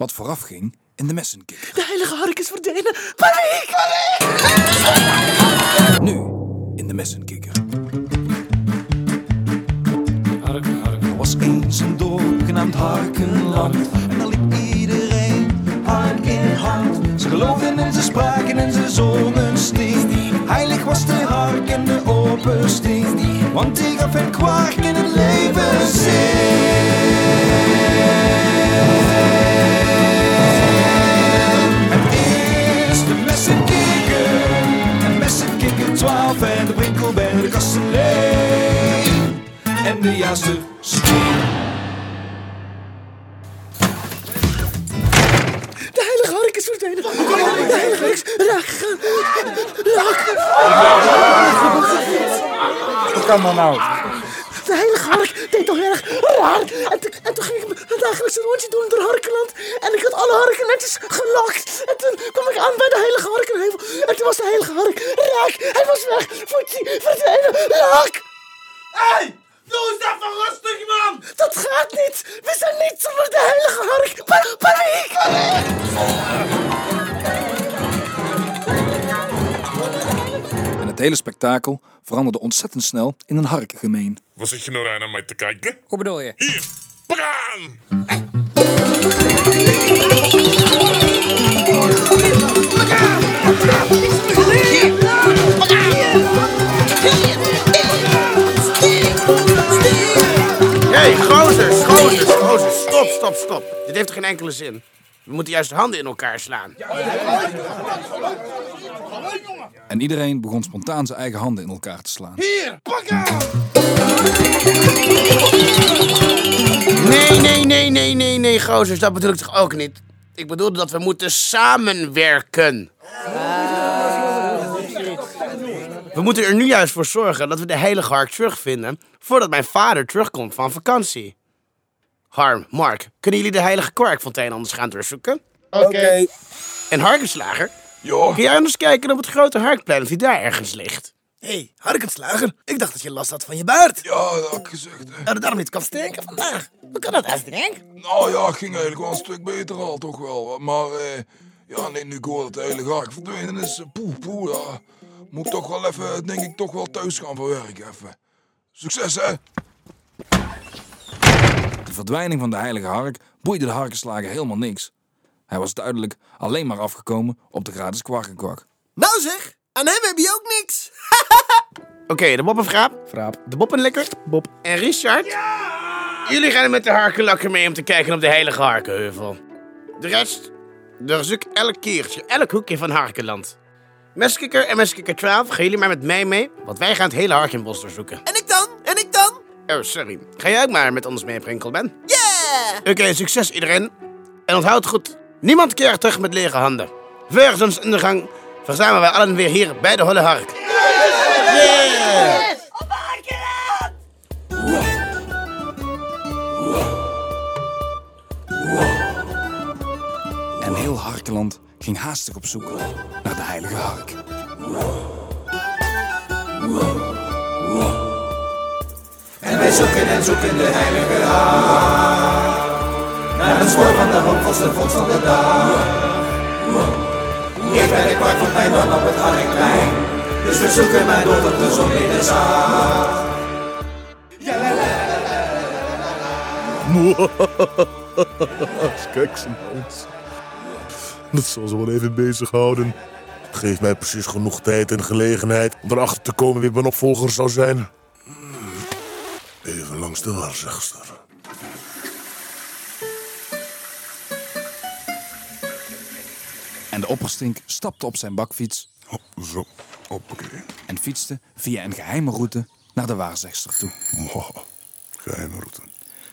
wat vooraf ging in de messenkikker. De heilige hark is verdwenen. Paniek! Nu in de messenkikker. Er was eens een dorp genaamd Harkenland. En daar liep iedereen hand in hand. Ze geloofden en ze spraken en ze zongen sting. Heilig was de hark en de opersting. Want die gaf hen kwark in het leven Het kastelein. En de juiste steen. De heilige hark is verdwenen. De heilige hark is raak gegaan. Raak. Wat kan dat nou? De heilige hark deed toch erg raar. En, toen- en toen ging ik een dagelijkse rondje doen door Harkenland. En ik had alle harken netjes gelokt. En toen kwam ik aan bij de heilige harkenheuvel. En toen was de heilige hark raak. Hij was weg. Voetsie, verdwenen. Raak. Hey! Doe eens even rustig, man! Dat gaat niet. We zijn niet zonder de heilige hark. Pa- paniek. Hele spektakel veranderde ontzettend snel in een harkengemeen. Wat zit je nou daar naar mij te kijken? Hoe bedoel je? Hier, praam! Hé, hey, gozers, gozers, gozers. Stop, stop, stop. Dit heeft geen enkele zin? We moeten juist de handen in elkaar slaan. En iedereen begon spontaan zijn eigen handen in elkaar te slaan. Hier, pak hem! Nee, nee, nee, nee, nee, nee, gozers. Dat bedoel ik toch ook niet? Ik bedoelde dat we moeten samenwerken. We moeten er nu juist voor zorgen dat we de heilige hark terugvinden... voordat mijn vader terugkomt van vakantie. Harm, Mark, kunnen jullie de heilige kwarkfontein anders gaan doorzoeken? Oké. En Harkenslager, Ja, kun jij anders kijken op het grote harkplein of die daar ergens ligt? Hé, hey, harkenslager. Ik dacht dat je last had van je baard. ja, dat had ik gezegd. hè. Dat het daarom niet kan steken vandaag. Hoe kan dat, Astrid? Nou ja, het ging eigenlijk wel een stuk beter al, toch wel. Maar, eh, ja, nee, nu ik hoor dat de hele gark verdwenen is, eh, poeh, poeh, ja. Moet ik toch wel even, denk ik, toch wel thuis gaan verwerken, even. Succes, hè? De verdwijning van de heilige hark boeide de harkenslager helemaal niks. Hij was duidelijk alleen maar afgekomen op de gratis kwarkenkwak. Nou zeg, aan hem heb je ook niks. Oké, de Boppenvraap. Fraap. De Boppenlikker. Bob. En Richard. Jullie gaan met de harkenlakker mee om te kijken op de heilige harkenheuvel. De rest, daar zoek elk keertje, elk hoekje van Harkenland. Meskikker en Meskikker 12, gaan jullie maar met mij mee, want wij gaan het hele Harkenbos doorzoeken. En? Oh, sorry. Ga jij ook maar met ons mee, Prinkelben? Yeah! Oké, succes iedereen. En onthoud goed, niemand keert terug met lege handen. Voor zonsondergang verzamelen wij allen weer hier bij de Holle Hark. En heel Harkeland ging haastig op zoek naar de heilige hark. Wij zoeken en zoeken de heilige haar. Naar het spoor van de hoopvolste volks van de dag. Eerst bij de kwart van mijn dan op het Harkplein. Dus we zoeken maar door tot de zon in de zaal. Kijk, Simons. Dat zal ze wel even bezighouden. Het geeft mij precies genoeg tijd en gelegenheid om erachter te komen wie mijn opvolger zou zijn. Even langs de waarzegster. En de opperstink stapte op zijn bakfiets Oh, Zo, hoppakee. en fietste via een geheime route naar de waarzegster toe. Geheime route.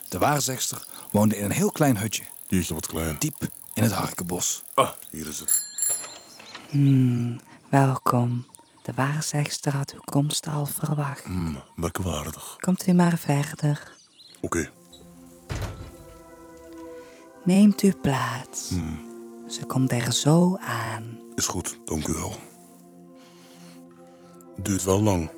De waarzegster woonde in een heel klein hutje, Jeetje, wat klein. diep in het harkenbos. Ah, hier is het. Welkom. De waarzegster had uw komst al verwacht. Hmm, merkwaardig. Komt u maar verder. Oké, Neemt u plaats. Ze komt er zo aan. is goed, dank u wel. Duurt wel lang.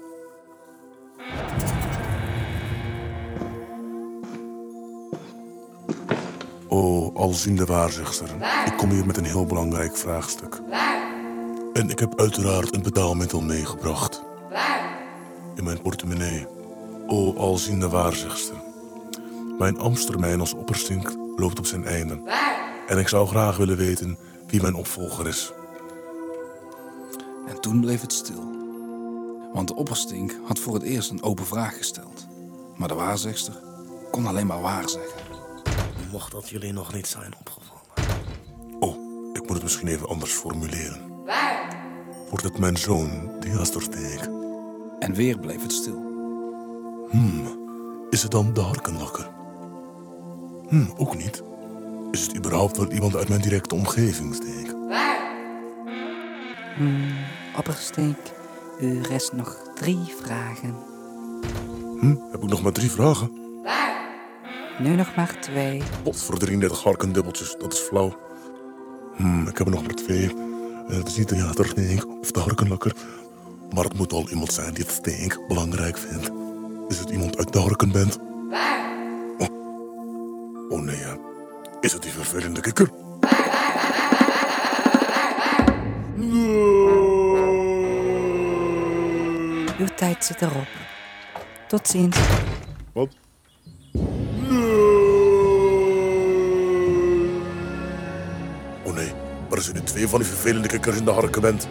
Oh, alziende waarzegster. Ik kom hier met een heel belangrijk vraagstuk. En ik heb uiteraard een betaalmiddel meegebracht. In mijn portemonnee. O alziende waarzegster. Mijn ambtstermijn als opperstink loopt op zijn einde. En ik zou graag willen weten wie mijn opvolger is. En toen bleef het stil. Want de opperstink had voor het eerst een open vraag gesteld. Maar de waarzegster kon alleen maar waar zeggen. Mocht dat jullie nog niet zijn opgevallen. Oh, ik moet het misschien even anders formuleren. Wordt het mijn zoon, die Astorsteek? En weer bleef het stil. Is het dan de harkenlakker? Hm, ook niet. Is het überhaupt wel iemand uit mijn directe omgeving, Steek? Oppersteek, u rest nog drie vragen. Hm, heb ik nog maar drie vragen? Nu nog maar twee. Pot voor 33 harkendubbeltjes, dat is flauw. Hm, ik heb er nog maar twee. Eh, Het is niet of de harkenlakker. Maar het moet al iemand zijn die het steek belangrijk vindt. Is het iemand uit de harkenband? Oh. oh nee. Is het die vervelende kikker? Uw tijd zit erop. Tot ziens. Wat? Er zijn nu twee van die vervelende kikkers in de harkenband.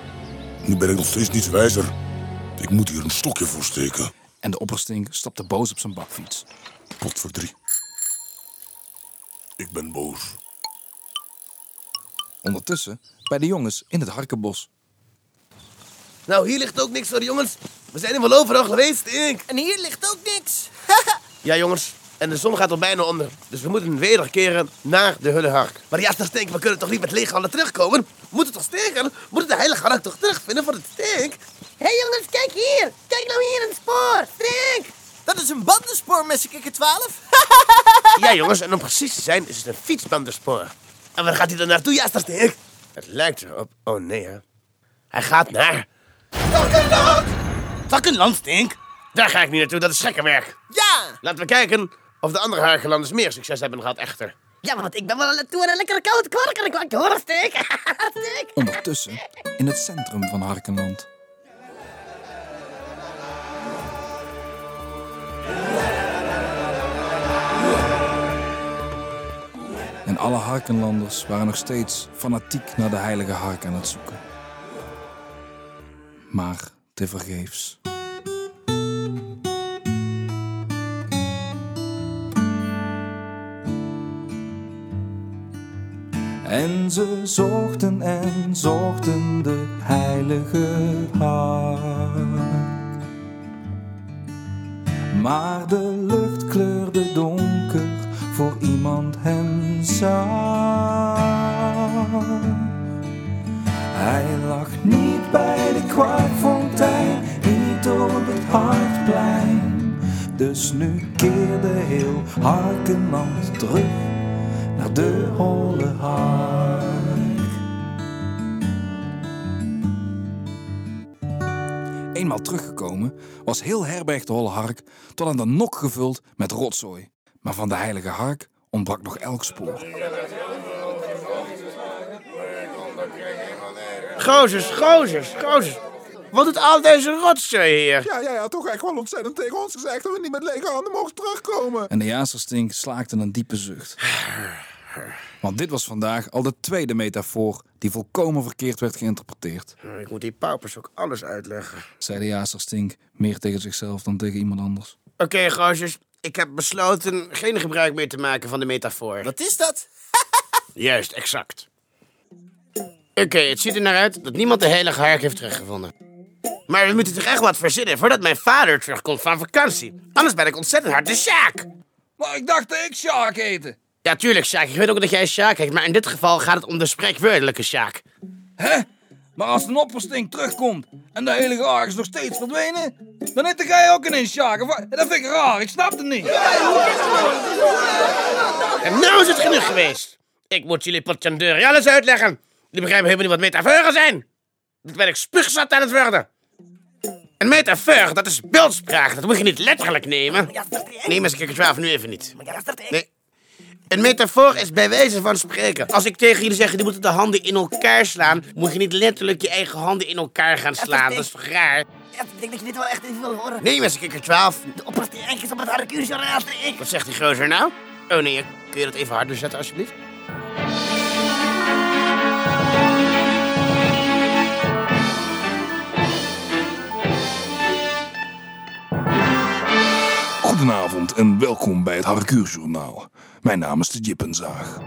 Nu ben ik nog steeds niets wijzer. Ik moet hier een stokje voor steken. En de opperstink stapte boos op zijn bakfiets. Pot voor drie. Ik ben boos. Ondertussen bij de jongens in het harkenbos. Nou, hier ligt ook niks voor, jongens. We zijn er wel overal geweest, ik. En hier ligt ook niks. Ja, jongens. En de zon gaat al bijna onder. Dus we moeten wederkeren naar de Hullehark. Maar ja, Steek, we kunnen toch niet met lege handen terugkomen? We moeten toch steken? We moeten de heilige hark toch terugvinden voor het steek? Hé hey jongens, kijk hier. Kijk nou hier een spoor. Steek. Dat is een bandenspoor, Messekikker 12. Ja, jongens. En om precies te zijn is het een fietsbanderspoor. En waar gaat hij dan naartoe, ja, Steek? Het lijkt erop. Oh nee, hè. Hij gaat naar... Takkenland, Steek. Daar ga ik niet naartoe, dat is gekkenwerk. Ja. Laten we kijken of de andere Harkenlanders meer succes hebben gehad, echter. Ja, want ik ben wel naartoe aan een lekkere koude kwark en ik hoor. Ondertussen in het centrum van Harkenland. En alle Harkenlanders waren nog steeds fanatiek naar de heilige hark aan het zoeken. Maar tevergeefs. En ze zochten en zochten de heilige hark. Maar de lucht kleurde donker voor iemand hem zag. Hij lag niet bij de kwarkfontein, niet op het hartplein. Dus nu keerde heel Harkenland terug naar de holle hark. Eenmaal teruggekomen was heel herberg de holle hark tot aan de nok gevuld met rotzooi. Maar van de heilige hark ontbrak nog elk spoor. Gozers, gozers, gozers. Wat doet al deze rotzooi hier? Ja, ja, ja, toch echt wel ontzettend tegen ons gezegd dat we niet met lege handen mogen terugkomen. En de jagerstink slaakte een diepe zucht. Want dit was vandaag al de tweede metafoor die volkomen verkeerd werd geïnterpreteerd, Ik moet die paupers ook alles uitleggen. zei de jagerstink meer tegen zichzelf dan tegen iemand anders. Oké, gozers. Ik heb besloten geen gebruik meer te maken van de metafoor. Wat is dat? Juist, exact. Oké, het ziet er naar uit dat niemand de heilige hark heeft teruggevonden. Maar we moeten toch echt wat verzinnen voordat mijn vader terugkomt van vakantie. Anders ben ik ontzettend hard de Sjaak. Maar ik dacht dat ik Sjaak heette. Ja, tuurlijk, Sjaak. Ik weet ook dat jij Sjaak heet, maar in dit geval gaat het om de spreekwoordelijke Sjaak. Hè? Maar als de opperstink terugkomt en de hele raar is nog steeds verdwenen, dan heet jij ook ineens Sjaak. Wat? Dat vind ik raar, ik snap het niet. En nou is het genoeg geweest. Ik moet jullie potjandeur alles uitleggen. Jullie begrijpen helemaal niet wat metaforen zijn. Dit ben ik spuugzat aan het worden. Een metafoor, dat is beeldspraak. Dat moet je niet letterlijk nemen. Nee, maar ik 12 nu even niet. Nee. Een metafoor is bij wijze van spreken. Als ik tegen jullie zeg, je moet de handen in elkaar slaan, moet je niet letterlijk je eigen handen in elkaar gaan slaan. Dat is toch raar? Ja, ik denk dat je dit wel echt even wil horen. Nee, mensen, kikker 12. De oppersterk is op het ik. Wat zegt die gozer nou? Oh nee, kun je dat even harder zetten alsjeblieft? Goedenavond en welkom bij het Harkuurjournaal. Mijn naam is de Jippenzaag.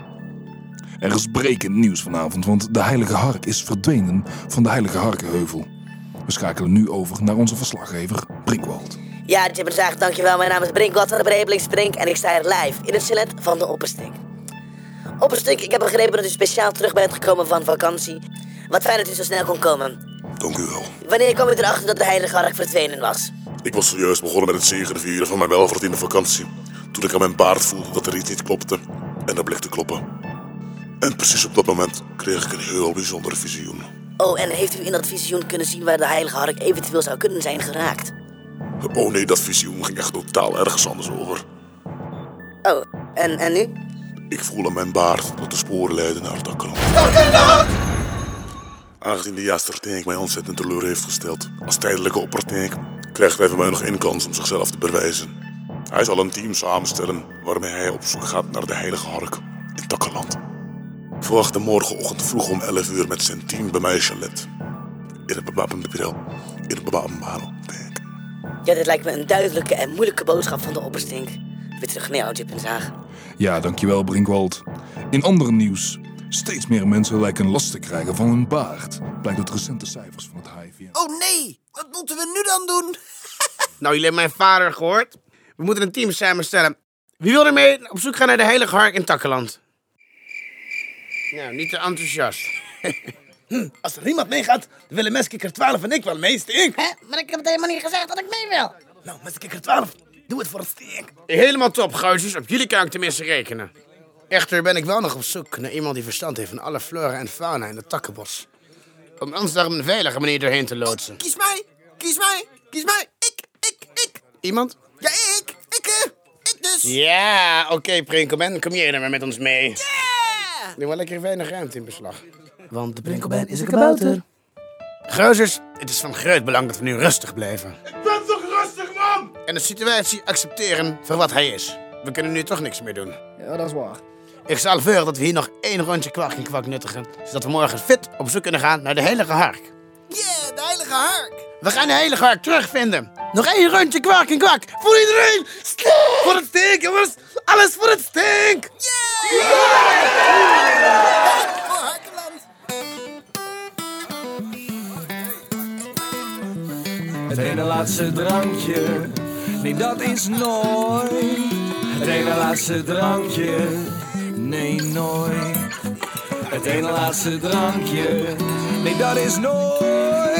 Er is brekend nieuws vanavond, want de Heilige Hark is verdwenen van de Heilige Harkenheuvel. We schakelen nu over naar onze verslaggever Brinkwald. Ja, Jim Zaag, dankjewel. Mijn naam is Brinkwald van de Breebelingsbrink en ik sta hier live in het chalet van de Opperstink. Opperstink, ik heb begrepen dat u speciaal terug bent gekomen van vakantie. Wat fijn dat u zo snel kon komen. Dank u wel. Wanneer kwam u erachter dat de Heilige Hark verdwenen was? Ik was zojuist begonnen met het zegenvieren van mijn welverdiende vakantie. Toen ik aan mijn baard voelde dat er iets niet klopte. En dat bleek te kloppen. En precies op dat moment kreeg ik een heel bijzonder visioen. Oh, en heeft u in dat visioen kunnen zien waar de Heilige Hark eventueel zou kunnen zijn geraakt? Oh nee, dat visioen ging echt totaal ergens anders over. Oh, en, en nu? Ik voel aan mijn baard dat de sporen leiden naar het akkerland. Aangezien de Jastertank mij ontzettend teleur heeft gesteld als tijdelijke oppertank, krijgt hij van mij nog één kans om zichzelf te bewijzen. Hij zal een team samenstellen waarmee hij op zoek gaat naar de Heilige Hark in Takkerland. Verwacht hem morgenochtend vroeg om 11 uur met zijn team bij mij in chalet. In het bewapende bril, in het bewapende tank. Ja, dit lijkt me een duidelijke en moeilijke boodschap van de Opperstink. Weer terug naar jou, Jip en Zaag. Ja, dankjewel Brinkwald. In andere nieuws, steeds meer mensen lijken last te krijgen van hun baard. Blijkt uit recente cijfers van het HIVM. Oh nee, wat moeten we nu dan doen? nou, jullie hebben mijn vader gehoord. We moeten een team samenstellen. Wie wil er mee op zoek gaan naar de Heilige Hark in Takkeland? Nou, niet te enthousiast. Als er niemand meegaat, dan willen Meskikker 12 en ik wel mee, Stink. Hè? Maar ik heb het helemaal niet gezegd dat ik mee wil. Nou, Meskikker 12, doe het voor het Stink. Helemaal top, gozer. Op jullie kan ik tenminste rekenen. Echter ben ik wel nog op zoek naar iemand die verstand heeft van alle flora en fauna in het takkenbos. Om ons daar op een veilige manier doorheen te loodsen. Kies mij, kies mij, kies mij. Ik, ik, ik. Iemand? Ja, oké, Prinkelman, kom jij dan maar met ons mee. Ja! Neem wel lekker weinig ruimte in beslag. Want de Brinkelman is een kabouter. Gozers, het is van groot belang dat we nu rustig blijven. Ik ben toch rustig, man! En de situatie accepteren voor wat hij is. We kunnen nu toch niks meer doen. Ja, dat is waar. Ik stel voor dat we hier nog één rondje kwak en kwak nuttigen. Zodat we morgen fit op zoek kunnen gaan naar de Heilige Hark. Yeah, hark. We gaan de Heilige Hark terugvinden. Nog één rondje kwak en kwak. Voor iedereen. Voor het stink, jongens. Alles voor het stink. Voor Harkeland. Het ene laatste drankje, nee dat is nooit. Het ene laatste drankje, nee nooit. Het ene laatste drankje, nee dat is nooit.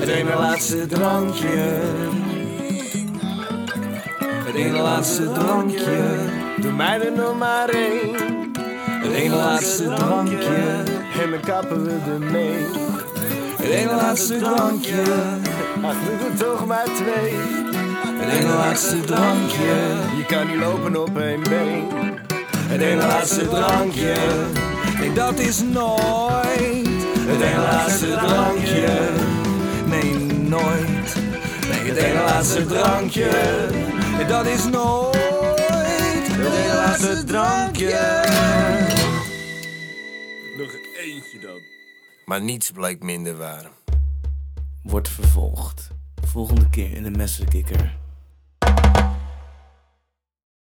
Het ene laatste drankje. Het ene laatste drankje, doe mij er nog maar één. Het ene laatste drankje, en dan kappen we ermee. Het ene laatste drankje, ach doe er toch maar twee. Het ene laatste drankje, je kan niet lopen op één been. Het ene laatste drankje, nee dat is nooit. Het ene laatste drankje, nee nooit. Nee, het ene laatste drankje, dat is nooit. Het ene laatste drankje. Nog eentje dan. Maar niets blijkt minder waar. Wordt vervolgd. Volgende keer in de Messenkikker.